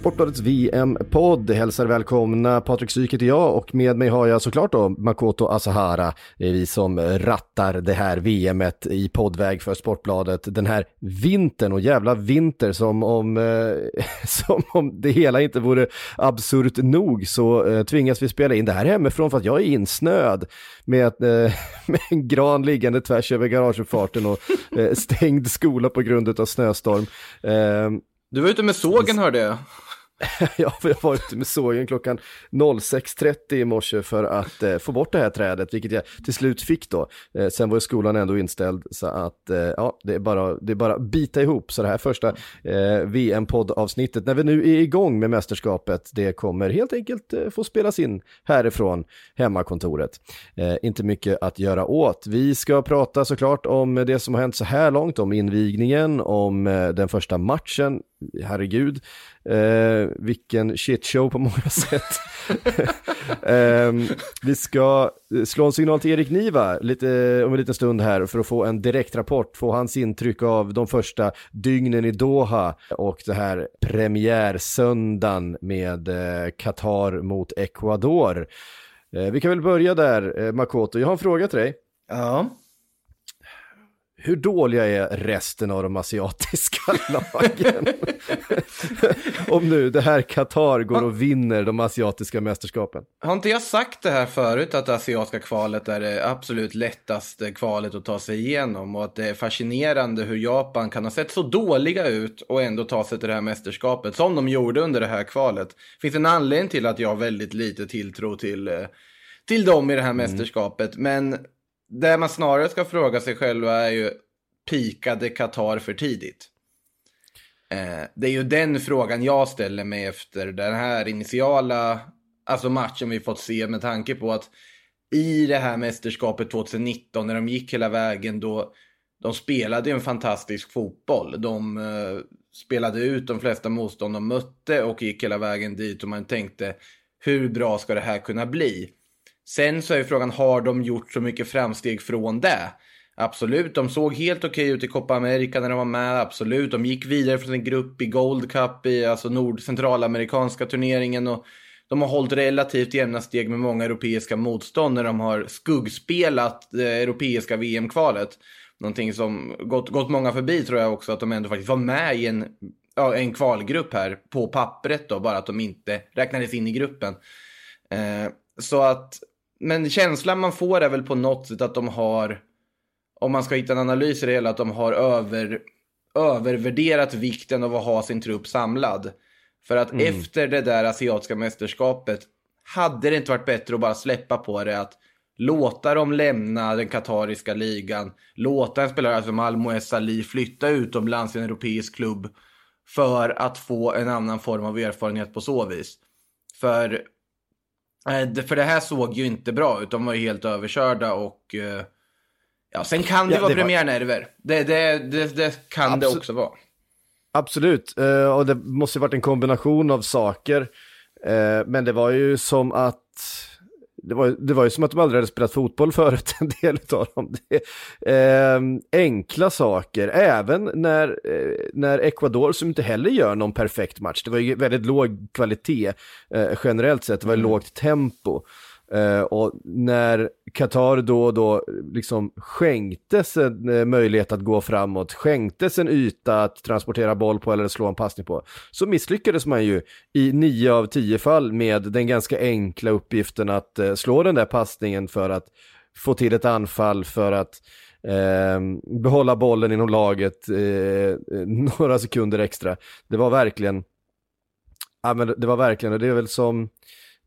Sportbladets VM-podd hälsar välkomna. Patrik Syk heter jag och med mig har jag såklart då Makoto Asahara. Det är vi som rattar det här VMet i poddväg för Sportbladet den här vintern och jävla vinter som om, eh, som om det hela inte vore absurt nog så eh, tvingas vi spela in det här hemifrån för att jag är insnöad med, eh, med en gran liggande tvärs över garageuppfarten och eh, stängd skola på grund av snöstorm. Eh, Du var ute med sågen hörde jag. Ja, för jag var ute med sågen klockan 06.30 i morse för att eh, få bort det här trädet, vilket jag till slut fick då. Eh, sen var ju skolan ändå inställd, så att eh, ja, det är bara det är bara bita ihop. Så det här första eh, VM-poddavsnittet, när vi nu är igång med mästerskapet, det kommer helt enkelt eh, få spelas in härifrån hemmakontoret. Eh, inte mycket att göra åt. Vi ska prata såklart om det som har hänt så här långt, om invigningen, om eh, den första matchen, herregud, eh, vilken shitshow på många sätt. eh, vi ska slå en signal till Erik Niva lite, om en liten stund här för att få en direktrapport, få hans intryck av de första dygnen i Doha och det här premiärsöndagen med eh, Qatar mot Ecuador. Eh, vi kan väl börja där, eh, Makoto. Jag har en fråga till dig. Ja. Hur dåliga är resten av de asiatiska lagen? Om nu det här Qatar går och vinner de asiatiska mästerskapen. Har inte jag sagt det här förut att det asiatiska kvalet är det absolut lättaste kvalet att ta sig igenom och att det är fascinerande hur Japan kan ha sett så dåliga ut och ändå ta sig till det här mästerskapet som de gjorde under det här kvalet. Finns en anledning till att jag har väldigt lite tilltro till, eh, till dem i det här mästerskapet men det man snarare ska fråga sig själva är ju pikade Qatar för tidigt? Eh, det är ju den frågan jag ställer mig efter den här initiala alltså matchen vi fått se med tanke på att i det här mästerskapet 2019 när de gick hela vägen då de spelade ju en fantastisk fotboll. De eh, spelade ut de flesta motstånd de mötte och gick hela vägen dit och man tänkte hur bra ska det här kunna bli? Sen så är frågan, har de gjort så mycket framsteg från det? Absolut, de såg helt okej ut i Copa America när de var med, absolut. De gick vidare från en grupp i Gold Cup, i alltså nord centralamerikanska turneringen och de har hållit relativt jämna steg med många europeiska motstånd när de har skuggspelat det europeiska VM-kvalet. Någonting som gått, gått många förbi tror jag också, att de ändå faktiskt var med i en, ja, en kvalgrupp här på pappret då, bara att de inte räknades in i gruppen. Eh, så att, men känslan man får är väl på något sätt att de har, om man ska hitta en analys i det hela, att de har över, övervärderat vikten av att ha sin trupp samlad. För att efter det där asiatiska mästerskapet hade det inte varit bättre att bara släppa på det att låta dem lämna den katariska ligan, låta en spelare som Almoez Salih flytta utomlands i en europeisk klubb för att få en annan form av erfarenhet på så vis. För, för det här såg ju inte bra ut, de var ju helt överkörda och eh, ja, sen kan det Ja, vara det var- premiärnerver. Det, det, det, det kan det Absolut. också vara. Absolut, eh, och det måste ju varit en kombination av saker. Eh, Men det var ju som att det var, det var ju som att de aldrig hade spelat fotboll förut, en del av dem. Det, eh, enkla saker, även när, eh, när Ecuador, som inte heller gör någon perfekt match, det var ju väldigt låg kvalitet eh, generellt sett, det var lågt tempo. Uh, och när Qatar då och då liksom skänktes en uh, möjlighet att gå framåt, skänktes en yta att transportera boll på eller slå en passning på, så misslyckades man ju i nio av tio fall med den ganska enkla uppgiften att uh, slå den där passningen för att få till ett anfall, för att ehm, behålla bollen inom laget eh, några sekunder extra. Det var verkligen, ja men det var verkligen, och det är väl som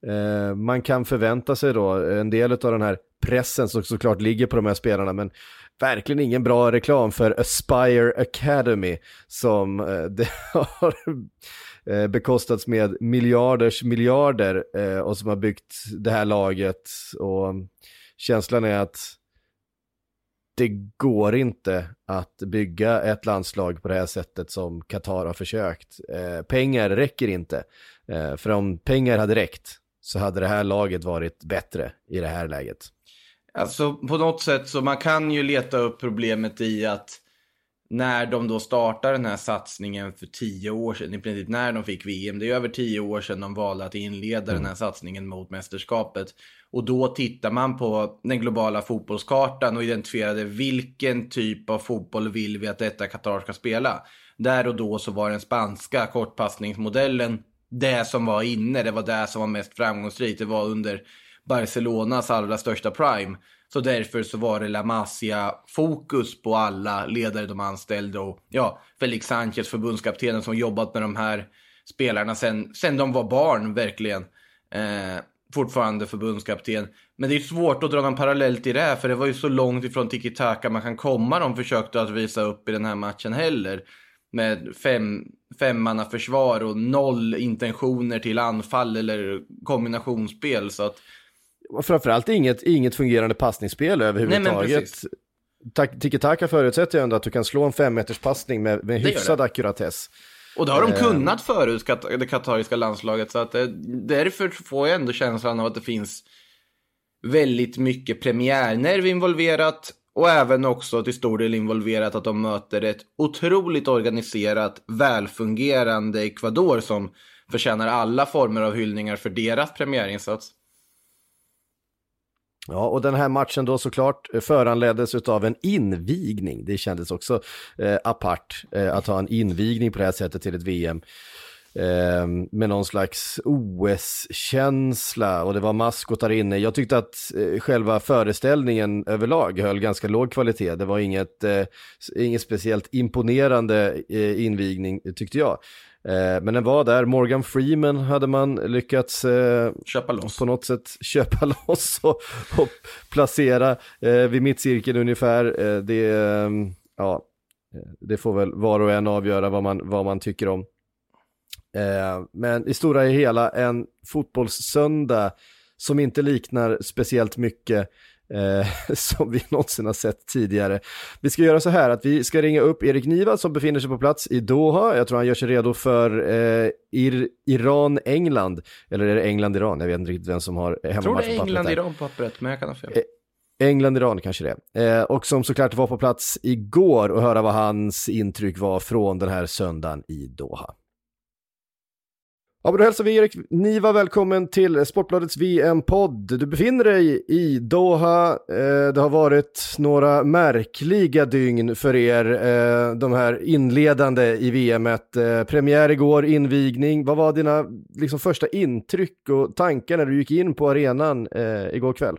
eh, man kan förvänta sig då, en del av den här pressen som såklart ligger på de här spelarna, men verkligen ingen bra reklam för Aspire Academy som eh, det har eh, bekostats med miljarders miljarder eh, och som har byggt det här laget och känslan är att det går inte att bygga ett landslag på det här sättet som Qatar har försökt. Eh, pengar räcker inte. Eh, för om pengar hade räckt så hade det här laget varit bättre i det här läget. Alltså på något sätt så man kan ju leta upp problemet i att när de då startar den här satsningen för tio år sedan, i princip när de fick VM, det är över tio år sedan de valde att inleda mm. den här satsningen mot mästerskapet. Och då tittar man på den globala fotbollskartan och identifierade vilken typ av fotboll vill vi att detta Qatar ska spela. Där och då så var den spanska kortpassningsmodellen det som var inne, det var det som var mest framgångsrikt. Det var under Barcelonas allra största prime. Så därför så var det La Masia-fokus på alla ledare de anställde och ja, Felix Sanchez, förbundskaptenen som jobbat med de här spelarna sen, sen de var barn verkligen. Eh, fortfarande förbundskapten. Men det är svårt att dra någon parallell till det här för det var ju så långt ifrån tiki-taka man kan komma de försökte att visa upp i den här matchen heller. Med fem, femmanna försvar och noll intentioner till anfall eller kombinationsspel. Så att framförallt inget, inget fungerande passningsspel överhuvudtaget. Tiki-taka förutsätter ju ändå att du kan slå en femmeterspassning med, med hyfsad ackuratess. Och det har de eh. kunnat förut, det katariska landslaget. Så att det, därför får jag ändå känslan av att det finns väldigt mycket premiärnerv involverat. Och även också till stor del involverat att de möter ett otroligt organiserat, välfungerande Ecuador som förtjänar alla former av hyllningar för deras premiärinsats. Ja, och den här matchen då såklart föranleddes av en invigning. Det kändes också eh, apart eh, att ha en invigning på det här sättet till ett VM. Eh, med någon slags OS-känsla och det var maskotar inne. Jag tyckte att eh, själva föreställningen överlag höll ganska låg kvalitet. Det var inget, eh, inget speciellt imponerande eh, invigning tyckte jag. Eh, men den var där, Morgan Freeman hade man lyckats eh, köpa loss. på något sätt köpa loss och, och placera vid mittcirkeln ungefär. Det, ja, det får väl var och en avgöra vad man, vad man tycker om. Eh, men i stora hela en fotbollssöndag som inte liknar speciellt mycket eh, som vi någonsin har sett tidigare. Vi ska göra så här att vi ska ringa upp Erik Niva som befinner sig på plats i Doha. Jag tror han gör sig redo för eh, Ir Iran-England. Eller är det England-Iran? Jag vet inte riktigt vem som har hemmamatch på pappret. Jag tror det är England-Iran på pappret, men jag kan ha fel. England-Iran kanske det. Eh, och som såklart var på plats igår och höra vad hans intryck var från den här söndagen i Doha. Ja, men då hälsar vi Erik Niva välkommen till Sportbladets VM-podd. Du befinner dig i Doha. Eh, det har varit några märkliga dygn för er, eh, de här inledande i VMet. Eh, premiär igår, invigning. Vad var dina liksom, första intryck och tankar när du gick in på arenan eh, igår kväll?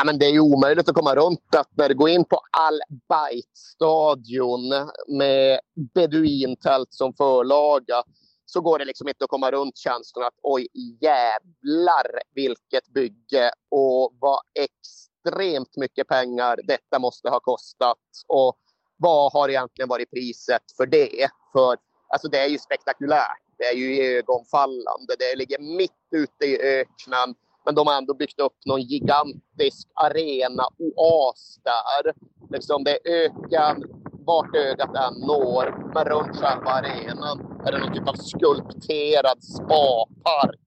Ja, men det är ju omöjligt att komma runt att när du går in på Al Bayt-stadion med beduintält som förlaga så går det liksom inte att komma runt känslan att oj jävlar vilket bygge och vad extremt mycket pengar detta måste ha kostat och vad har egentligen varit priset för det? För alltså det är ju spektakulärt. Det är ju ögonfallande. Det ligger mitt ute i öknen men de har ändå byggt upp någon gigantisk arena-oas där. Liksom det är öken vart ögat än når. Men runt själva arenan är det någon typ av skulpterad spapark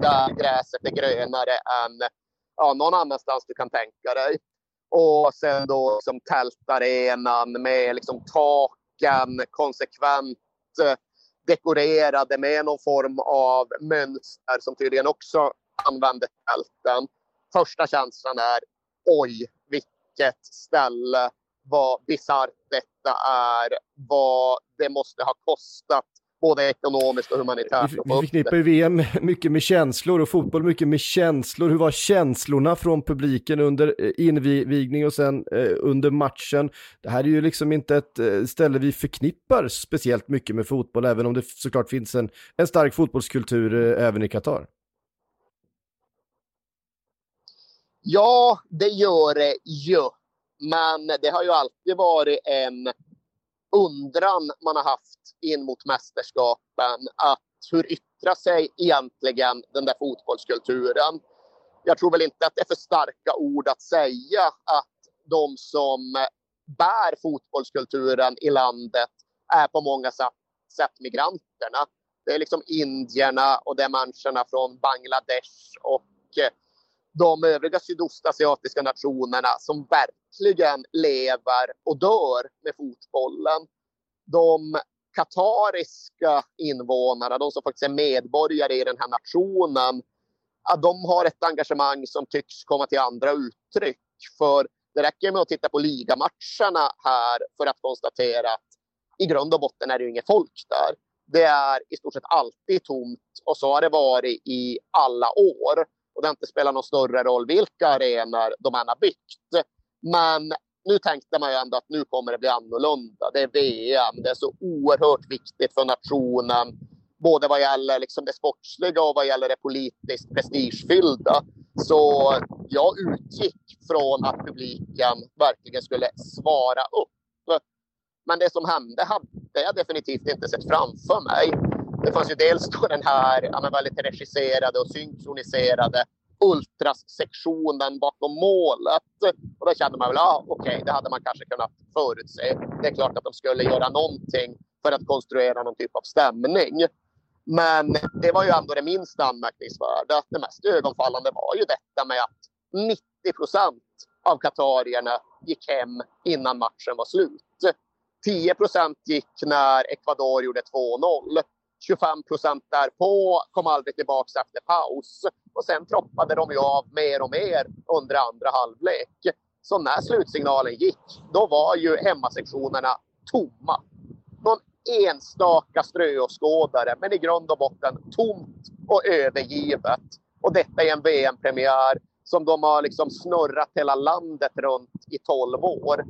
där gräset är grönare än ja, någon annanstans du kan tänka dig. Och sen då liksom tältarenan med liksom taken konsekvent eh, dekorerade med någon form av mönster som tydligen också använder tälten. Första känslan är oj, vilket ställe. Vad bisarrt detta är. Vad det måste ha kostat både ekonomiskt och humanitärt. Vi, vi förknippar ju VM mycket med känslor och fotboll mycket med känslor. Hur var känslorna från publiken under eh, invigning och sen eh, under matchen? Det här är ju liksom inte ett eh, ställe vi förknippar speciellt mycket med fotboll, även om det såklart finns en, en stark fotbollskultur eh, även i Qatar. Ja, det gör det ju. Men det har ju alltid varit en undran man har haft in mot mästerskapen. Att hur yttrar sig egentligen den där fotbollskulturen? Jag tror väl inte att det är för starka ord att säga att de som bär fotbollskulturen i landet är på många sätt migranterna. Det är liksom indierna och det är människorna från Bangladesh och de övriga sydostasiatiska nationerna som verkligen lever och dör med fotbollen. De katariska invånarna, de som faktiskt är medborgare i den här nationen, att de har ett engagemang som tycks komma till andra uttryck. För det räcker med att titta på ligamatcherna här för att konstatera att i grund och botten är det ju inget folk där. Det är i stort sett alltid tomt och så har det varit i alla år och det har inte spelat någon större roll vilka arenor de än har byggt. Men nu tänkte man ju ändå att nu kommer det bli annorlunda. Det är VM, det är så oerhört viktigt för nationen. Både vad gäller liksom det sportsliga och vad gäller det politiskt prestigefyllda. Så jag utgick från att publiken verkligen skulle svara upp. Men det som hände hade jag definitivt inte sett framför mig. Det fanns ju dels då den här ja, väldigt regisserade och synkroniserade ultrassektionen bakom målet. Och då kände man väl, ah, okej, okay, det hade man kanske kunnat förutse. Det är klart att de skulle göra någonting för att konstruera någon typ av stämning. Men det var ju ändå det minst anmärkningsvärda. Det mest ögonfallande var ju detta med att 90 procent av katarierna gick hem innan matchen var slut. 10 procent gick när Ecuador gjorde 2-0 25 procent därpå, kom aldrig tillbaka efter paus. Och sen troppade de ju av mer och mer under andra halvlek. Så när slutsignalen gick, då var ju hemmasektionerna tomma. Någon enstaka ströåskådare, men i grund och botten tomt och övergivet. Och detta är en VM-premiär som de har liksom snurrat hela landet runt i 12 år.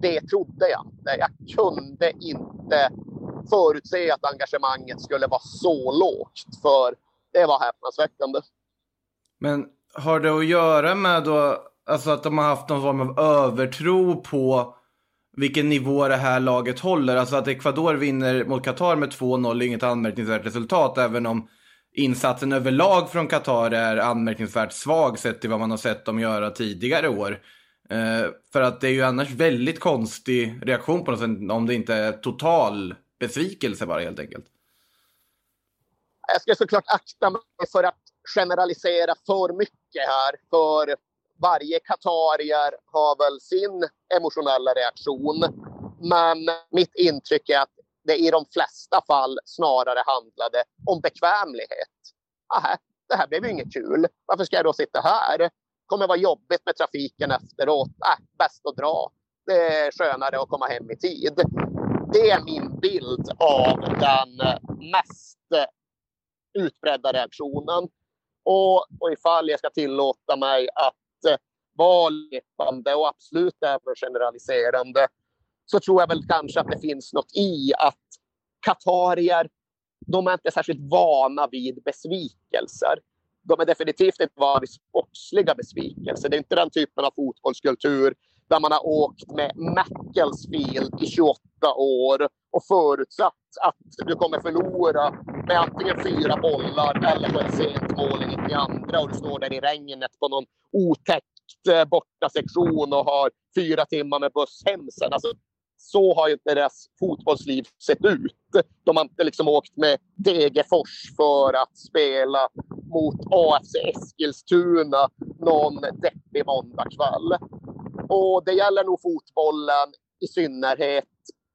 Det trodde jag inte. Jag kunde inte förutse att engagemanget skulle vara så lågt. För det var häpnadsväckande. Men har det att göra med då, alltså att de har haft någon form av övertro på vilken nivå det här laget håller? Alltså att Ecuador vinner mot Qatar med 2-0 är inget anmärkningsvärt resultat, även om insatsen överlag från Qatar är anmärkningsvärt svag sett till vad man har sett dem göra tidigare år. Eh, för att det är ju annars väldigt konstig reaktion på något sätt om det inte är total besvikelse bara helt enkelt? Jag ska såklart akta mig för att generalisera för mycket här. För varje katarier har väl sin emotionella reaktion. Men mitt intryck är att det i de flesta fall snarare handlade om bekvämlighet. Aha, det här blev ju inget kul. Varför ska jag då sitta här? kommer vara jobbigt med trafiken efteråt. Äh, bäst att dra. Det är skönare att komma hem i tid det är min bild av den mest utbredda reaktionen. Och, och ifall jag ska tillåta mig att eh, vara lepande och absolut övergeneraliserande så tror jag väl kanske att det finns något i att katarier, de är inte särskilt vana vid besvikelser. De är definitivt inte vana vid sportsliga besvikelser. Det är inte den typen av fotbollskultur där man har åkt med Macclesfield i 28 år och förutsatt att du kommer förlora med antingen fyra bollar eller på ett sent mål i 92 och du står där i regnet på någon otäckt eh, borta bortasektion och har fyra timmar med buss hem sen. Alltså, så har ju inte deras fotbollsliv sett ut. De har inte liksom åkt med Degerfors för att spela mot AFC Eskilstuna någon deppig måndagkväll. Och det gäller nog fotbollen i synnerhet.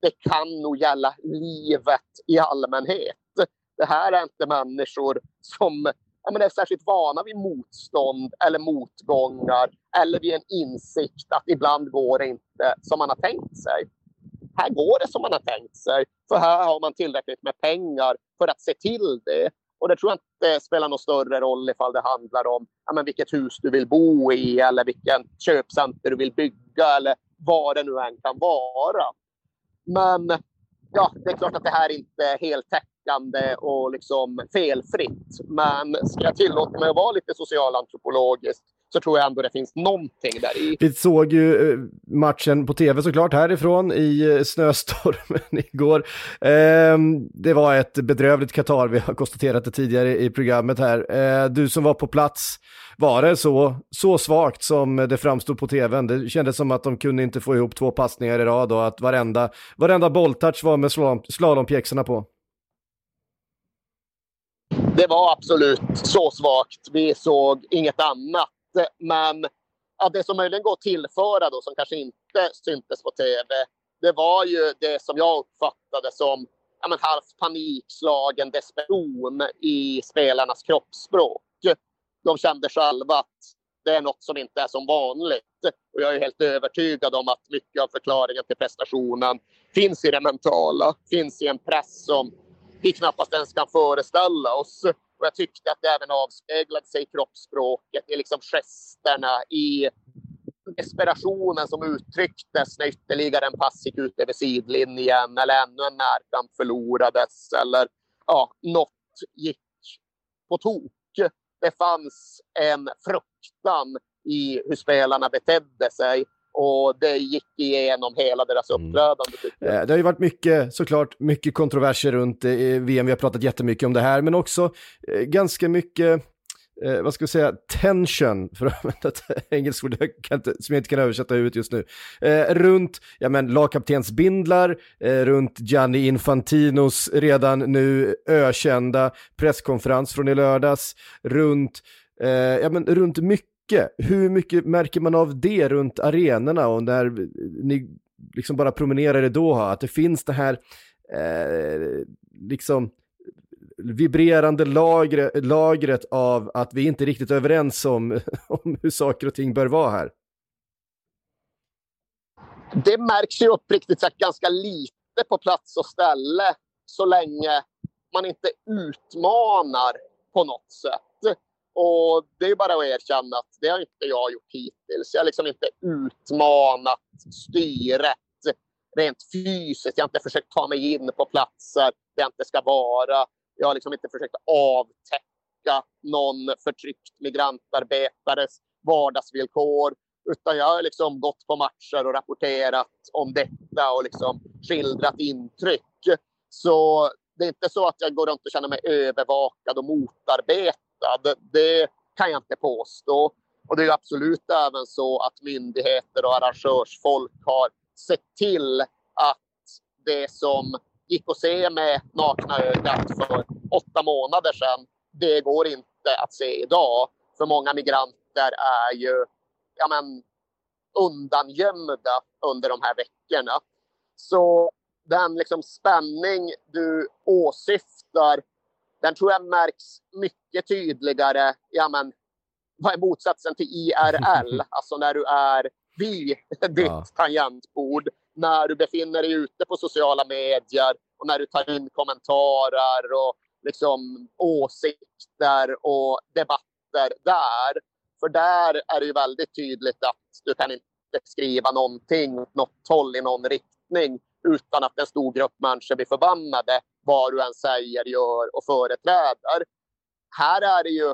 Det kan nog gälla livet i allmänhet. Det här är inte människor som ja, men är särskilt vana vid motstånd eller motgångar eller vid en insikt att ibland går det inte som man har tänkt sig. Här går det som man har tänkt sig För här har man tillräckligt med pengar för att se till det. Och det tror jag inte spelar någon större roll ifall det handlar om ja, men vilket hus du vill bo i eller vilken köpcenter du vill bygga eller vad det nu än kan vara. Men ja, det är klart att det här inte är heltäckande och liksom felfritt. Men ska jag tillåta mig att vara lite socialantropologisk så tror jag ändå det finns någonting där i. Vi såg ju eh, matchen på tv såklart härifrån i eh, snöstormen igår. Ehm, det var ett bedrövligt Qatar, vi har konstaterat det tidigare i programmet här. Eh, du som var på plats, var det så, så svagt som det framstod på tvn? Det kändes som att de kunde inte få ihop två passningar i rad och att varenda, varenda bolltouch var med slalom, slalompjäxorna på. Det var absolut så svagt. Vi såg inget annat men ja, det som möjligen går att tillföra då, som kanske inte syntes på tv, det var ju det som jag uppfattade som ja, men halvt panikslagen desperation i spelarnas kroppsspråk. De kände själva att det är något som inte är som vanligt. Och jag är helt övertygad om att mycket av förklaringen till prestationen finns i det mentala, finns i en press som vi knappast ens kan föreställa oss. Och jag tyckte att det även avspeglade sig i kroppsspråket, i liksom gesterna, i desperationen som uttrycktes när ytterligare en pass gick ut över sidlinjen eller ännu en närkamp förlorades eller ja, något gick på tok. Det fanns en fruktan i hur spelarna betedde sig och det gick igenom hela deras mm. uppträdande. Mm. Det har ju varit mycket, såklart, mycket kontroverser runt eh, VM. Vi har pratat jättemycket om det här, men också eh, ganska mycket eh, vad ska jag säga, tension, för att använda ett engelskt ord som jag inte kan översätta ut just nu, eh, runt ja, men, lagkaptensbindlar, eh, runt Gianni Infantinos redan nu ökända presskonferens från i lördags, runt, eh, ja, men, runt mycket mycket. Hur mycket märker man av det runt arenorna och när ni liksom bara promenerar i Doha? Att det finns det här eh, liksom vibrerande lagre, lagret av att vi inte är riktigt överens om, om hur saker och ting bör vara här? Det märks ju uppriktigt sagt ganska lite på plats och ställe så länge man inte utmanar på något sätt. Och det är bara att erkänna att det har inte jag gjort hittills. Jag har liksom inte utmanat styret rent fysiskt. Jag har inte försökt ta mig in på platser där jag inte ska vara. Jag har liksom inte försökt avtäcka någon förtryckt migrantarbetares vardagsvillkor. Utan jag har liksom gått på matcher och rapporterat om detta och liksom skildrat intryck. Så det är inte så att jag går runt och känner mig övervakad och motarbetad hotad. Det kan jag inte påstå. Och det är absolut även så att myndigheter och arrangörsfolk har sett till att det som gick att se med nakna ögat för åtta månader sedan, det går inte att se idag. För många migranter är ju ja men, undangömda under de här veckorna. Så den liksom spänning du åsyftar den tror jag märks mycket tydligare. Ja, men, vad är motsatsen till IRL? Alltså när du är vid ditt ja. tangentbord, när du befinner dig ute på sociala medier och när du tar in kommentarer och liksom åsikter och debatter där. För där är det ju väldigt tydligt att du kan inte skriva någonting åt något håll i någon riktning utan att en stor grupp människor blir förbannade vad du än säger, gör och företräder. Här är det ju,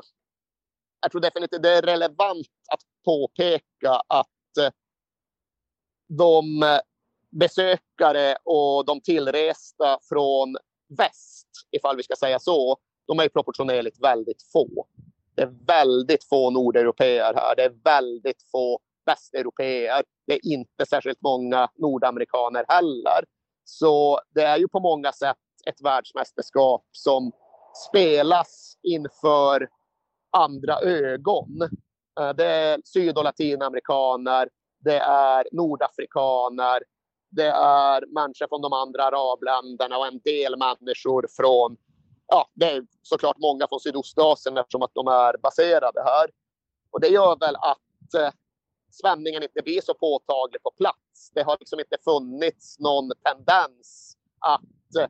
jag tror definitivt det är relevant att påpeka att eh, de eh, besökare och de tillresta från väst, ifall vi ska säga så, de är proportionerligt väldigt få. Det är väldigt få nordeuropeer här. Det är väldigt få västeuropeer. Det är inte särskilt många nordamerikaner heller. Så det är ju på många sätt ett världsmästerskap som spelas inför andra ögon. Eh, det är syd och latinamerikaner, det är nordafrikaner, det är människor från de andra arabländerna och en del människor från, ja, det är såklart många från Sydostasien eftersom att de är baserade här. Och det gör väl att eh, spänningen inte blir så påtaglig på plats. Det har liksom inte funnits någon tendens att eh,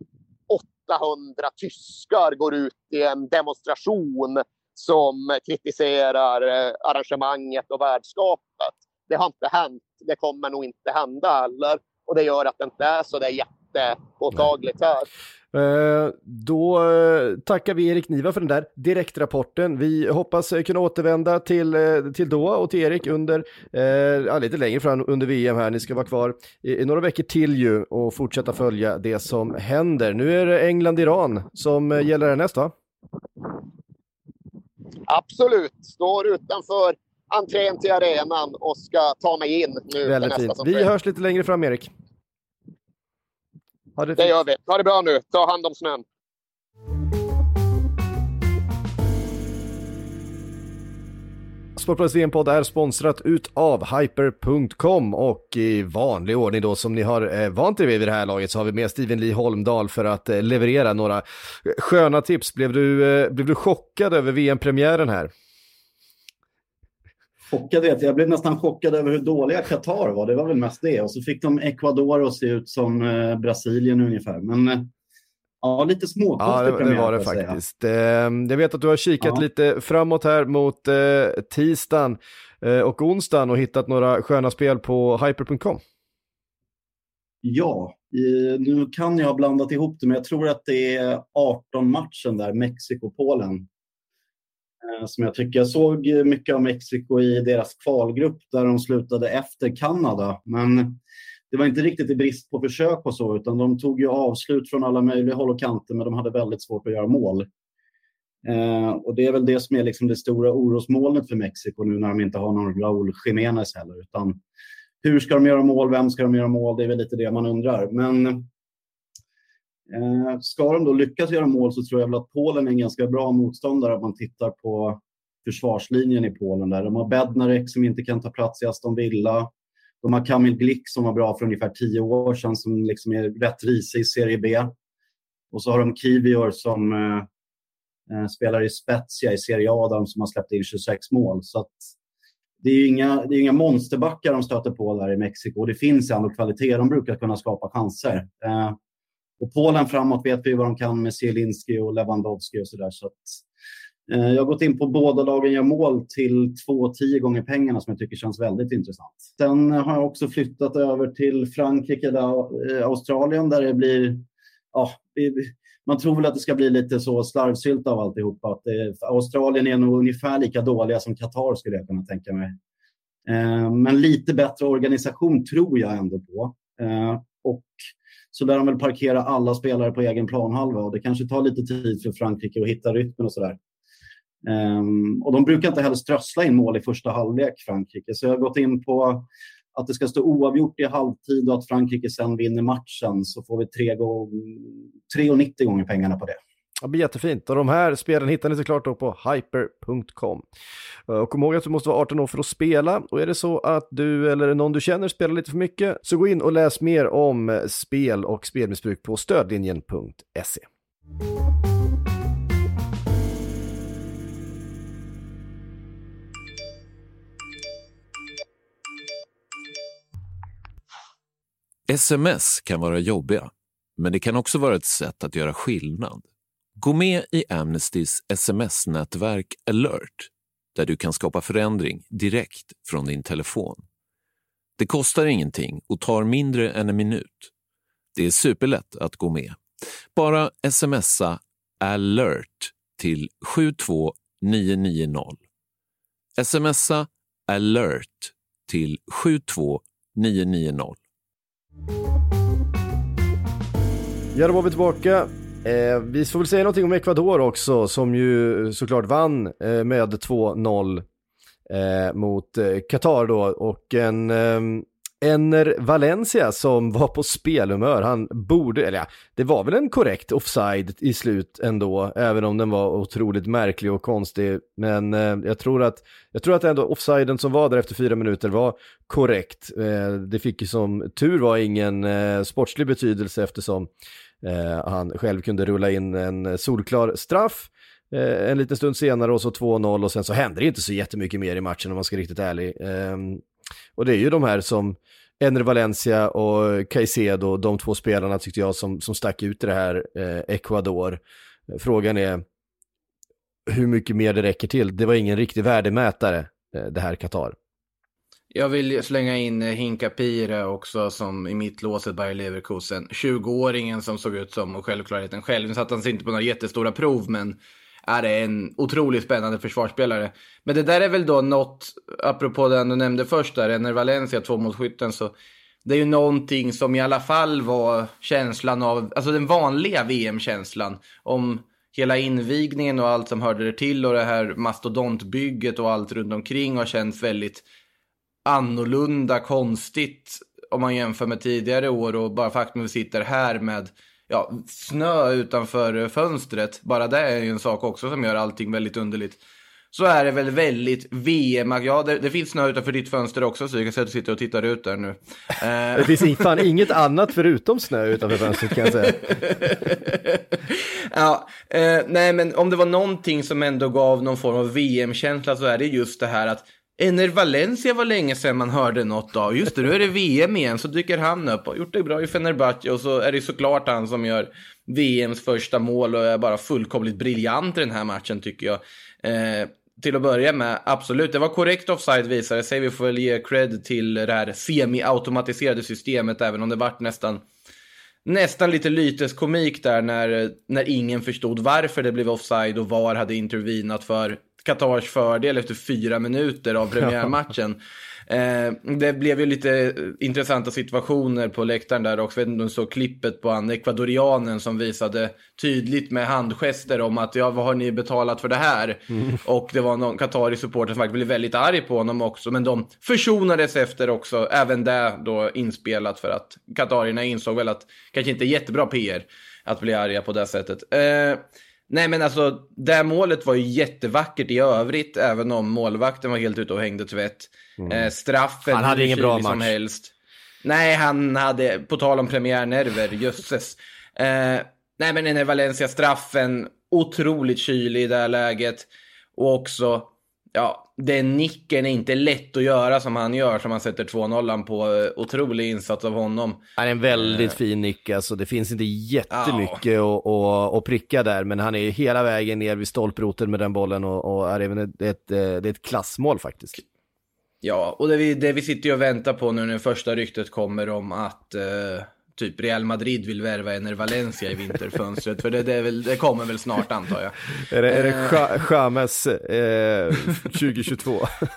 800 tyskar går ut i en demonstration som kritiserar eh, arrangemanget och värdskapet. Det har inte hänt. Det kommer nog inte hända heller. Och det gör att det inte är så där jättepåtagligt här. Eh, då eh, tackar vi Erik Niva för den där direktrapporten. Vi hoppas eh, kunna återvända till, till Doha och till Erik under, eh, lite längre fram under VM här. Ni ska vara kvar i, i, några veckor till ju och fortsätta följa det som händer. Nu är det England-Iran som gäller härnäst va? Absolut, står utanför entrén till arenan och ska ta mig in nu. Väldigt fint. Vi hörs lite längre fram Erik. Ha det, det gör vi. Ha det bra nu. Ta hand om snön. Sportbladets VM-podd är sponsrat ut av Hyper.com och i vanlig ordning då som ni har eh, vant er vid vid det här laget så har vi med Steven Lee Holmdahl för att eh, leverera några sköna tips. Blev du, eh, blev du chockad över VM-premiären här? Chockad vet jag. Jag blev nästan chockad över hur dåliga Qatar var. Det var väl mest det. Och så fick de Ecuador att se ut som eh, Brasilien ungefär. Men eh, ja, lite småkonstig Ja, det, det var det faktiskt. Eh, jag vet att du har kikat ja. lite framåt här mot eh, tisdagen och onsdagen och hittat några sköna spel på hyper.com. Ja, nu kan jag ha blandat ihop det, men jag tror att det är 18 matchen där, Mexiko-Polen. Eh, som jag tycker. Jag såg mycket av Mexiko i deras kvalgrupp där de slutade efter Kanada. Men det var inte riktigt i brist på försök och så, utan de tog ju avslut från alla möjliga håll och kanter, men de hade väldigt svårt att göra mål. Eh, och det är väl det som är liksom det stora orosmolnet för Mexiko nu när de inte har någon Raúl Jiménez heller. Utan hur ska de göra mål? Vem ska de göra mål? Det är väl lite det man undrar. Men Eh, ska de då lyckas göra mål så tror jag väl att Polen är en ganska bra motståndare om man tittar på försvarslinjen i Polen. Där. De har Bednarek som inte kan ta plats i Aston Villa. De har Kamil Glick som var bra för ungefär tio år sedan som liksom är rätt risig i Serie B. Och så har de Kivior som eh, eh spelar i Spezia i Serie A där som har släppt in 26 mål. Så att det är inga, det är inga monsterbackar de stöter på där i Mexiko. Det finns ändå kvalitet. De brukar kunna skapa chanser. Eh, och Polen framåt vet vi vad de kan med Zielinski och Lewandowski och sådär. Så att, eh, jag har gått in på båda lagen gör mål till 2-10 gånger pengarna som jag tycker känns väldigt intressant. Sen har jag också flyttat över till Frankrike, eller eh, Australien där det blir ja, man tror väl att det ska bli lite så slarvsylt av alltihopa. Att det, Australien är nog ungefär lika dåliga som Qatar skulle jag kunna tänka mig. Eh, men lite bättre organisation tror jag ändå på. Eh, och så lär de väl parkera alla spelare på egen planhalva och det kanske tar lite tid för Frankrike att hitta rytmen och sådär. Um, och de brukar inte heller strössla in mål i första halvlek, Frankrike. Så jag har gått in på att det ska stå oavgjort i halvtid och att Frankrike sen vinner matchen så får vi 3,90 gånger pengarna på det. Det blir jättefint och de här spelen hittar ni såklart då på hyper.com. Eh, och kom ihåg att du måste vara 18 år för att spela och är det så att du eller någon du känner spelar lite för mycket så gå in och läs mer om eh, spel och spelmissbruk på stödlinjen.se. Sms kan vara jobbiga, men det kan också vara ett sätt att göra skillnad. Gå med i Amnestys sms-nätverk alert där du kan skapa förändring direkt från din telefon. Det kostar ingenting och tar mindre än en minut. Det är superlätt att gå med. Bara smsa alert till 72990. Smsa alert till 72990. Ja, då var vi tillbaka Eh, vi får väl säga någonting om Ecuador också som ju såklart vann eh, med 2-0 eh, mot eh, Qatar då och en eh, Enner Valencia som var på spelhumör, han borde, eller ja, det var väl en korrekt offside i slut ändå, även om den var otroligt märklig och konstig. Men eh, jag tror att, jag tror att ändå offsiden som var där efter fyra minuter var korrekt. Eh, det fick ju som tur var ingen eh, sportslig betydelse eftersom Eh, han själv kunde rulla in en solklar straff eh, en liten stund senare och så 2-0 och sen så hände det inte så jättemycket mer i matchen om man ska vara riktigt ärlig. Ehm, och det är ju de här som Ener Valencia och Caicedo, de två spelarna tyckte jag som, som stack ut i det här eh, Ecuador. Frågan är hur mycket mer det räcker till. Det var ingen riktig värdemätare, eh, det här Qatar. Jag vill slänga in eh, Hinka Pire också som i mittlåset Bayer Leverkusen. 20-åringen som såg ut som självklarheten själv. Nu satt han sig inte på några jättestora prov men är en otroligt spännande försvarsspelare. Men det där är väl då något, apropå den du nämnde först där, när Valencia, tvåmålsskytten, så det är ju någonting som i alla fall var känslan av, alltså den vanliga VM-känslan. Om hela invigningen och allt som hörde det till och det här mastodontbygget och allt runt omkring har känts väldigt annorlunda, konstigt om man jämför med tidigare år och bara faktum att vi sitter här med ja, snö utanför fönstret. Bara det är ju en sak också som gör allting väldigt underligt. Så är det väl väldigt VM, ja det, det finns snö utanför ditt fönster också så jag kan säga att du sitter och tittar ut där nu. Det finns fan inget annat förutom snö utanför fönstret kan jag säga. ja, eh, nej men om det var någonting som ändå gav någon form av VM-känsla så är det just det här att Ener Valencia var länge sedan man hörde något av. Just det, nu är det VM igen, så dyker han upp och gjort det bra i Fenerbahce och så är det såklart han som gör VMs första mål och är bara fullkomligt briljant i den här matchen tycker jag. Eh, till att börja med, absolut, det var korrekt offside visade sig. Vi får väl ge cred till det här semi-automatiserade systemet, även om det vart nästan nästan lite lyteskomik där när, när ingen förstod varför det blev offside och VAR hade intervenat för Qatars fördel efter fyra minuter av premiärmatchen. Eh, det blev ju lite intressanta situationer på läktaren där också. Jag vet inte om du såg klippet på han ekvadorianen som visade tydligt med handgester om att ja, vad har ni betalat för det här? Mm. Och det var någon Qatari-supporter som faktiskt blev väldigt arg på honom också. Men de försonades efter också, även det då inspelat för att Qatarierna insåg väl att kanske inte är jättebra PR att bli arga på det sättet. Eh, Nej men alltså, det målet var ju jättevackert i övrigt, även om målvakten var helt ute och hängde tvätt. Mm. Eh, straffen, han hade ingen bra match. helst. Nej, han hade, på tal om premiärnerver, jösses. Eh, nej men den här Valencia-straffen, otroligt kylig i det här läget. Och också, ja, den nicken är inte lätt att göra som han gör, som han sätter 2-0 på. Eh, otrolig insats av honom. Han är en väldigt uh, fin nick, alltså det finns inte jättemycket uh. att, att, pricka där, men han är hela vägen ner vid stolproten med den bollen och, och är även ett, ett, det är ett klassmål faktiskt. Ja, och det vi, det vi sitter och väntar på nu när första ryktet kommer om att uh typ Real Madrid vill värva Ener Valencia i vinterfönstret. för det, det, väl, det, kommer väl snart antar jag. Är det, är det Chames eh, 2022? Eh,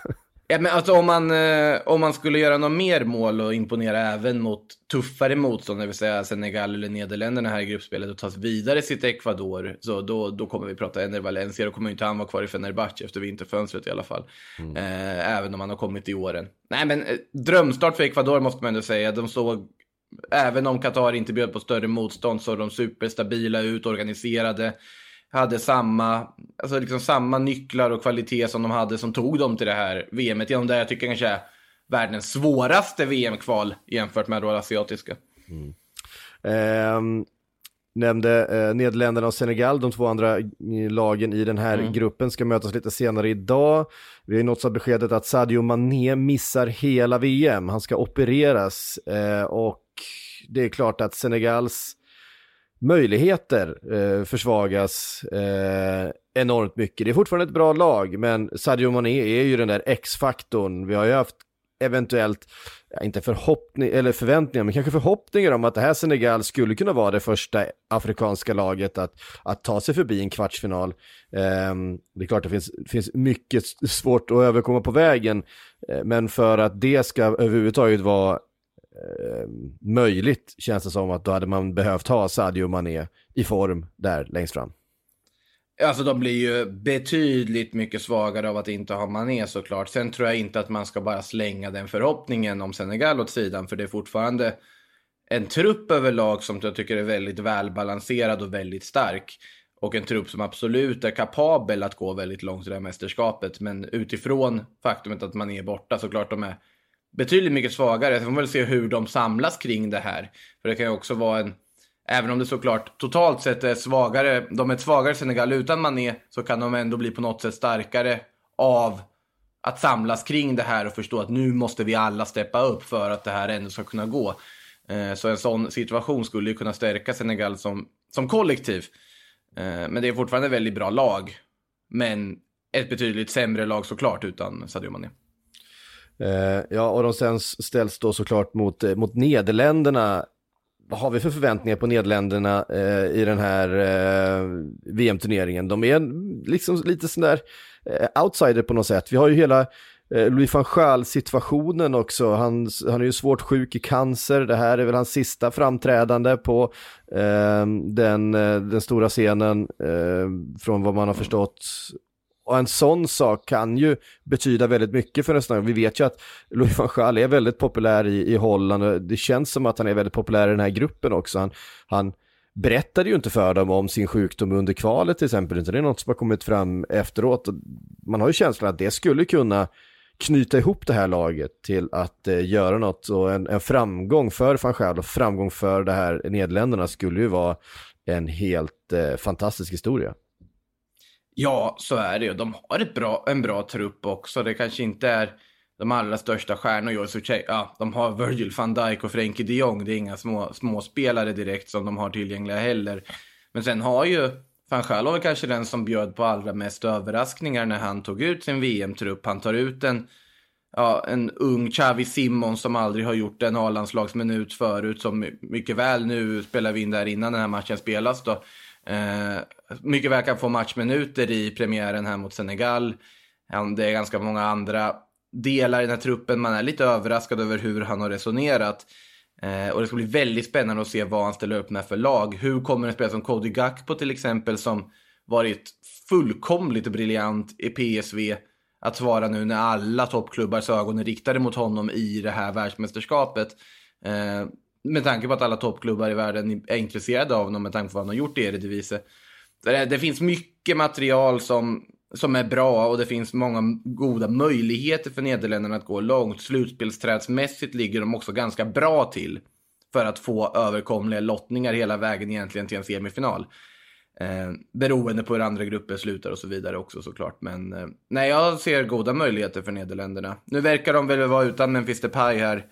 ja, men alltså, om, man, eh, om man skulle göra något mer mål och imponera även mot tuffare motstånd, det vill säga Senegal eller Nederländerna här i gruppspelet och tas vidare sitt Ecuador, så då, då kommer vi prata Ener Valencia. Då kommer inte han vara kvar i Fenerbahce efter vinterfönstret i alla fall. Mm. Eh, även om han har kommit i åren. Nej men eh, drömstart för Ecuador måste man ändå säga. De såg även om Qatar inte bjöd på större motstånd så är de superstabila ut, organiserade. Hade samma, alltså liksom samma nycklar och kvalitet som de hade som tog dem till det här VMet. Genom det jag tycker kanske är världens svåraste VM-kval jämfört med det asiatiska. Mm. Um, nämnde eh, Nederländerna och Senegal, de två andra lagen i den här mm. gruppen ska mötas lite senare idag. Vi har nåtts av beskedet att Sadio Mané missar hela VM, han ska opereras eh, och det är klart att Senegals möjligheter eh, försvagas eh, enormt mycket. Det är fortfarande ett bra lag, men Sadio Mané är ju den där X-faktorn. Vi har ju haft eventuellt, inte förhoppning, eller förväntningar, men kanske förhoppningar om att det här Senegal skulle kunna vara det första afrikanska laget att, att ta sig förbi en kvartsfinal. Eh, det är klart det finns, finns mycket svårt att överkomma på vägen, eh, men för att det ska överhuvudtaget vara eh, möjligt känns det som att då hade man behövt ha Sadio Mané i form där längst fram. Alltså de blir ju betydligt mycket svagare av att inte ha Mané såklart. Sen tror jag inte att man ska bara slänga den förhoppningen om Senegal åt sidan. För det är fortfarande en trupp överlag som jag tycker är väldigt välbalanserad och väldigt stark. Och en trupp som absolut är kapabel att gå väldigt långt i det här mästerskapet. Men utifrån faktumet att man är borta såklart de är betydligt mycket svagare. Sen får man väl se hur de samlas kring det här. För det kan ju också vara en Även om det såklart totalt sett är svagare, de är ett svagare Senegal utan Mané så kan de ändå bli på något sätt starkare av att samlas kring det här och förstå att nu måste vi alla steppa upp för att det här ändå ska kunna gå. Eh, så en sån situation skulle ju kunna stärka Senegal som, som kollektiv. Eh, men det är fortfarande ett väldigt bra lag. Men ett betydligt sämre lag såklart utan Sadio Mané. Eh, ja, och de sen ställs då såklart mot, eh, mot Nederländerna. Vad har vi för förväntningar på Nederländerna eh, i den här eh, VM-turneringen? De är liksom lite sån där eh, outsider på något sätt. Vi har ju hela eh, Louis van Gaal-situationen också. Han, han är ju svårt sjuk i cancer. Det här är väl hans sista framträdande på eh, den, eh, den stora scenen eh, från vad man har förstått och en sån sak kan ju betyda väldigt mycket för nästan. Vi vet ju att Louis van Gaal är väldigt populär i, i Holland och det känns som att han är väldigt populär i den här gruppen också. Han, han berättade ju inte för dem om sin sjukdom under kvalet till exempel, utan det är något som har kommit fram efteråt. Man har ju känslan att det skulle kunna knyta ihop det här laget till att eh, göra något och en, en framgång för van Gaal och framgång för det här Nederländerna skulle ju vara en helt eh, fantastisk historia. Ja, så är det ju. De har ett bra, en bra trupp också. Det kanske inte är de allra största stjärnorna. Ja, de har Virgil van Dijk och Frenkie de Jong. Det är inga små, små spelare direkt som de har tillgängliga heller. Men sen har ju van Gaal kanske den som bjöd på allra mest överraskningar när han tog ut sin VM-trupp. Han tar ut en, ja, en ung Xavi Simon som aldrig har gjort en A-landslagsminut förut. Som mycket väl nu spelar vi in där innan den här matchen spelas då Eh, mycket väl kan få matchminuter i premiären här mot Senegal. Det är ganska många andra delar i den här truppen. Man är lite överraskad över hur han har resonerat. Eh, och det ska bli väldigt spännande att se vad han ställer upp med för lag. Hur kommer en spelare som Cody Gakpo till exempel som varit fullkomligt briljant i PSV att svara nu när alla toppklubbars ögon är riktade mot honom i det här världsmästerskapet. Eh, med tanke på att alla toppklubbar i världen är intresserade av honom med tanke på vad han har gjort i Eredivisie. Det, det finns mycket material som, som är bra och det finns många goda möjligheter för Nederländerna att gå långt. Slutspelsträdsmässigt ligger de också ganska bra till för att få överkomliga lottningar hela vägen egentligen till en semifinal. Eh, beroende på hur andra grupper slutar och så vidare också såklart. Men eh, nej, jag ser goda möjligheter för Nederländerna. Nu verkar de väl vara utan Memphis Depay här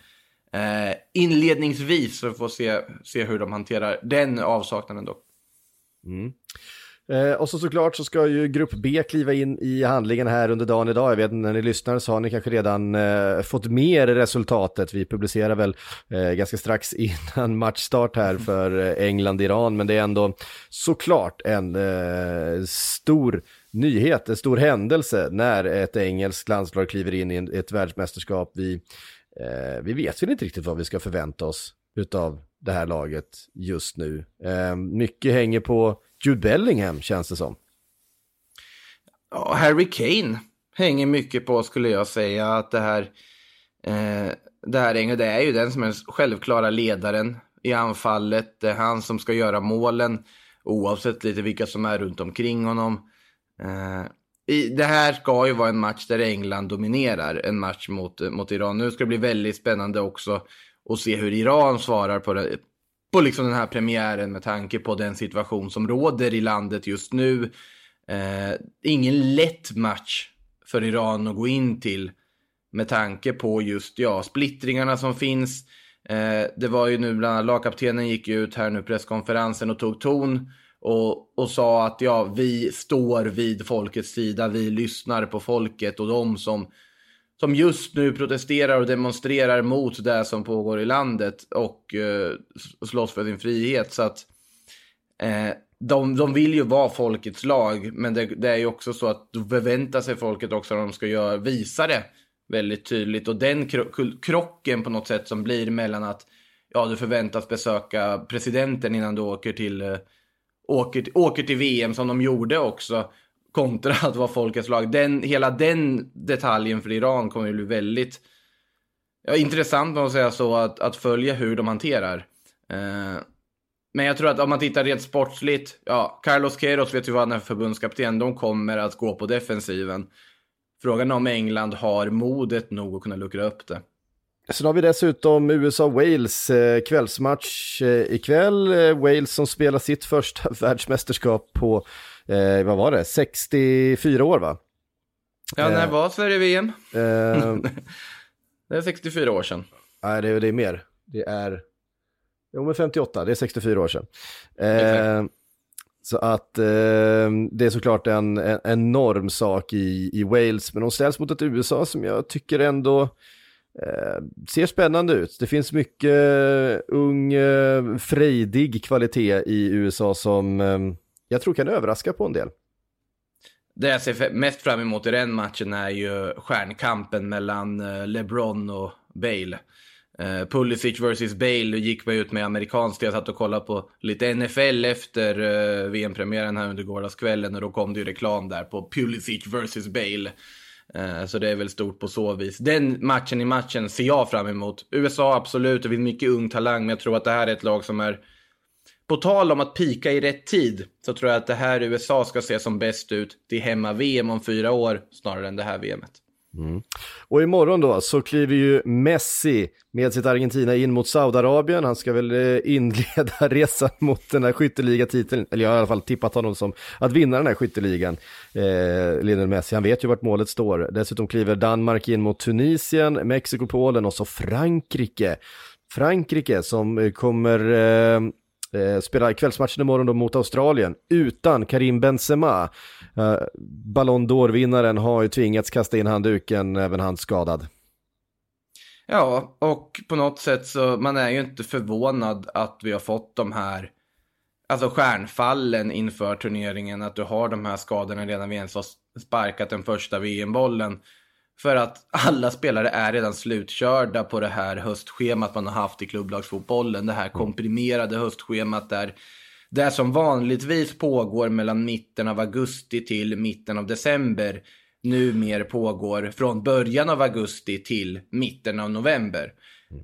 eh, inledningsvis. Så vi får se, se hur de hanterar den avsaknaden dock. Mm. Eh, och så såklart så ska ju Grupp B kliva in i handlingen här under dagen idag. Jag vet när ni lyssnar så har ni kanske redan eh, fått med resultatet. Vi publicerar väl eh, ganska strax innan matchstart här för eh, England-Iran, men det är ändå såklart en eh, stor nyhet, en stor händelse när ett engelskt landslag kliver in i ett världsmästerskap. Vi eh, vi vet väl inte riktigt vad vi ska förvänta oss utav det här laget just nu. Eh, mycket hänger på Jude Bellingham känns det som. Ja, Harry Kane hänger mycket på skulle jag säga att det här eh, det här det är ju den som är självklara ledaren i anfallet. Det är han som ska göra målen oavsett lite vilka som är runt omkring honom. Eh, i, det här ska ju vara en match där England dominerar en match mot, mot Iran. Nu ska det bli väldigt spännande också att se hur Iran svarar på, det, på liksom den här premiären med tanke på den situation som råder i landet just nu. Eh, ingen lätt match för Iran att gå in till med tanke på just ja, splittringarna som finns. Eh, det var ju nu bland annat lagkaptenen gick ut här nu presskonferensen och tog ton och, och sa att ja, vi står vid folkets sida, vi lyssnar på folket och de som, som just nu protesterar och demonstrerar mot det som pågår i landet och eh, slåss för sin frihet. Så att eh, de, de vill ju vara folkets lag, men det, det är ju också så att då förväntar sig folket också att de ska göra, visa det väldigt tydligt. Och den krocken på något sätt som blir mellan att ja, du förväntas besöka presidenten innan du åker till eh, åker, åker till VM som de gjorde också kontra att vara folkets lag. Den, hela den detaljen för Iran kommer ju bli väldigt ja, intressant man säga så att, att följa hur de hanterar. Eh, men jag tror att om man tittar rent sportsligt, ja, Carlos Queiroz vet ju vad han är förbundskapten, de kommer att gå på defensiven. Frågan är om England har modet nog att kunna luckra upp det. Sen har vi dessutom USA-Wales eh, kvällsmatch eh, ikväll. Eh, Wales som spelar sitt första världsmästerskap på, eh, vad var det, 64 år va? Ja, när var Sverige-VM? Eh, Det är 64 år sedan. nej, det, är- det är mer. Det är, jo men 58, det är 64 år sedan. Eh, så att eh, det är såklart en, en enorm sak i, i Wales, men de ställs mot ett USA som jag tycker ändå Eh, ser spännande ut. Det finns mycket eh, ung, eh, frejdig kvalitet i USA som eh, jag tror kan överraska på en del. Det jag ser mest fram emot i den matchen är ju stjärnkampen mellan eh, LeBron och Bale. Pulisic vs Bale gick man ut med amerikanskt. Jag satt och kollade på lite NFL efter VM-premiären här under gårdagskvällen och då kom det ju reklam där på Pulisic vs Bale. Eh, så det är väl stort på så vis. Den matchen i matchen ser jag fram emot. USA absolut, det finns mycket ung talang, men jag tror att det här är ett lag som är på tal om att pika i rätt tid så tror jag att det här USA ska se som bäst ut till hemma-VM om fyra år snarare än det här VMet. Mm. Och imorgon då så kliver ju Messi med sitt Argentina in mot Saudiarabien. Han ska väl eh, inleda resan mot den här skytteligatiteln, eller jag har i alla fall tippat honom som att vinna den här skytteligan, eh, Lionel Messi. Han vet ju vart målet står. Dessutom kliver Danmark in mot Tunisien, Mexiko, Polen och så Frankrike. Frankrike som kommer eh, eh, spelar kvällsmatchen imorgon då mot Australien utan Karim Benzema. Eh, Ballon d'Or-vinnaren har ju tvingats kasta in handduken, även han skadad. Ja, och på något sätt så man är ju inte förvånad att vi har fått de här alltså stjärnfallen inför turneringen. Att du har de här skadorna redan vi ens har sparkat den första VM-bollen. För att alla spelare är redan slutkörda på det här höstschemat man har haft i klubblagsfotbollen. Det här komprimerade höstschemat där det som vanligtvis pågår mellan mitten av augusti till mitten av december nu mer pågår från början av augusti till mitten av november.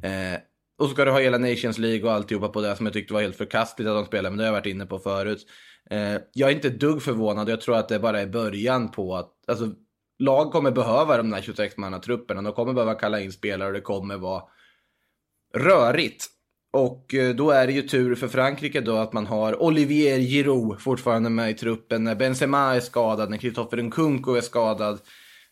Eh, och så ska du ha hela Nations League och alltihopa på det som jag tyckte var helt förkastligt att de spelade, men det har jag varit inne på förut. Eh, jag är inte dugg förvånad, jag tror att det bara är början på att, alltså, lag kommer behöva de där 26-mannatrupperna, de kommer behöva kalla in spelare och det kommer vara rörigt. Och eh, då är det ju tur för Frankrike då att man har Olivier Giroud fortfarande med i truppen. När Benzema är skadad, när Kristoffer Nkunku är skadad.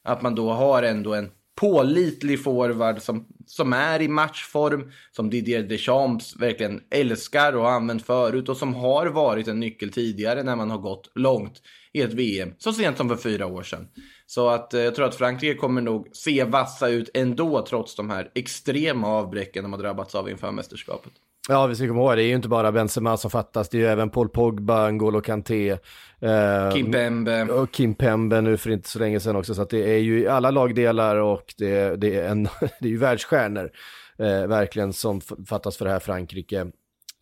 Att man då har ändå en pålitlig forward som, som är i matchform. Som Didier Deschamps verkligen älskar och har använt förut. Och som har varit en nyckel tidigare när man har gått långt i ett VM. Så sent som för fyra år sedan. Så att eh, jag tror att Frankrike kommer nog se vassa ut ändå trots de här extrema avbräcken de har drabbats av inför mästerskapet. Ja, vi ska komma ihåg, det är ju inte bara Benzema som fattas, det är ju även Paul Pogba, N'Golo Kanté. Eh, Kim Pembe. Och Kim Pembe nu för inte så länge sedan också, så att det är ju i alla lagdelar och det, det, är, en, det är ju världsstjärnor eh, verkligen som fattas för det här Frankrike.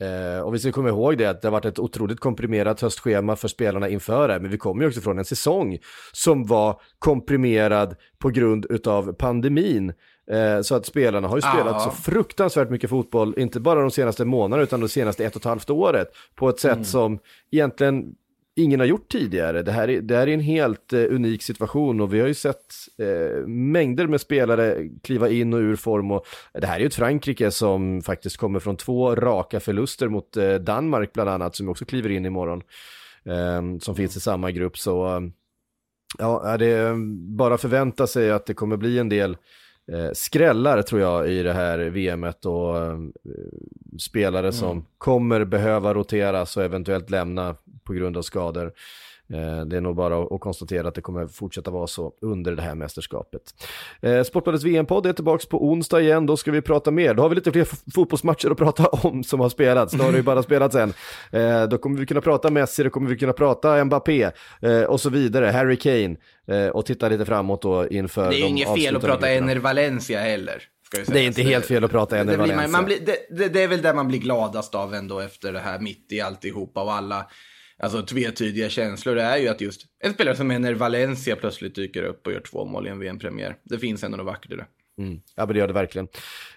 Eh, och vi ska komma ihåg det att det har varit ett otroligt komprimerat höstschema för spelarna inför det, men vi kommer ju också från en säsong som var komprimerad på grund utav pandemin. Eh, så att spelarna har ju spelat Ja. så fruktansvärt mycket fotboll, inte bara de senaste månaderna utan de senaste ett och ett halvt året, på ett sätt som egentligen ingen har gjort tidigare. Det här är, det här är en helt eh, unik situation och vi har ju sett eh, mängder med spelare kliva in och ur form och det här är ju ett Frankrike som faktiskt kommer från två raka förluster mot eh, Danmark bland annat som också kliver in imorgon. Eh, som finns i samma grupp så ehm, ja, det är bara förvänta sig att det kommer bli en del eh, skrällar tror jag i det här VMet och eh, spelare som kommer behöva roteras och eventuellt lämna på grund av skador. Eh, Det är nog bara att konstatera att det kommer fortsätta vara så under det här mästerskapet. Eh, Sportbladets VM-podd är tillbaka på onsdag igen, då ska vi prata mer. Då har vi lite fler fotbollsmatcher att prata om som har spelats, då har det ju bara spelats en. Eh, Då kommer vi kunna prata Messi, då kommer vi kunna prata Mbappé och så vidare, Harry Kane och titta lite framåt då inför Det är de inget fel att prata. Ener Valencia heller. Det är inte helt fel att prata Ener blir man, Valencia. man blir, det, det, det är väl det man blir gladast av ändå efter det här mitt i alltihopa och alla alltså, tvetydiga känslor. Det är ju att just en spelare som Ener Valencia plötsligt dyker upp och gör två mål i en VM-premiär. Det finns ändå något vackert i det. Ja, men det gör det verkligen.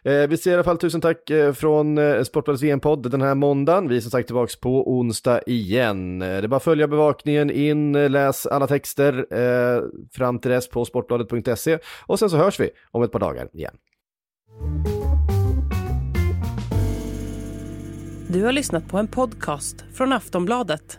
Eh, vi säger i alla fall tusen tack eh, från eh, Sportbladets VM-podd den här måndagen. Vi är som sagt tillbaka på onsdag igen. Eh, det är bara att följa bevakningen, in, eh, läs alla texter eh, fram till dess på sportbladet.se och sen så hörs vi om ett par dagar igen. Du har lyssnat på en podcast från Aftonbladet.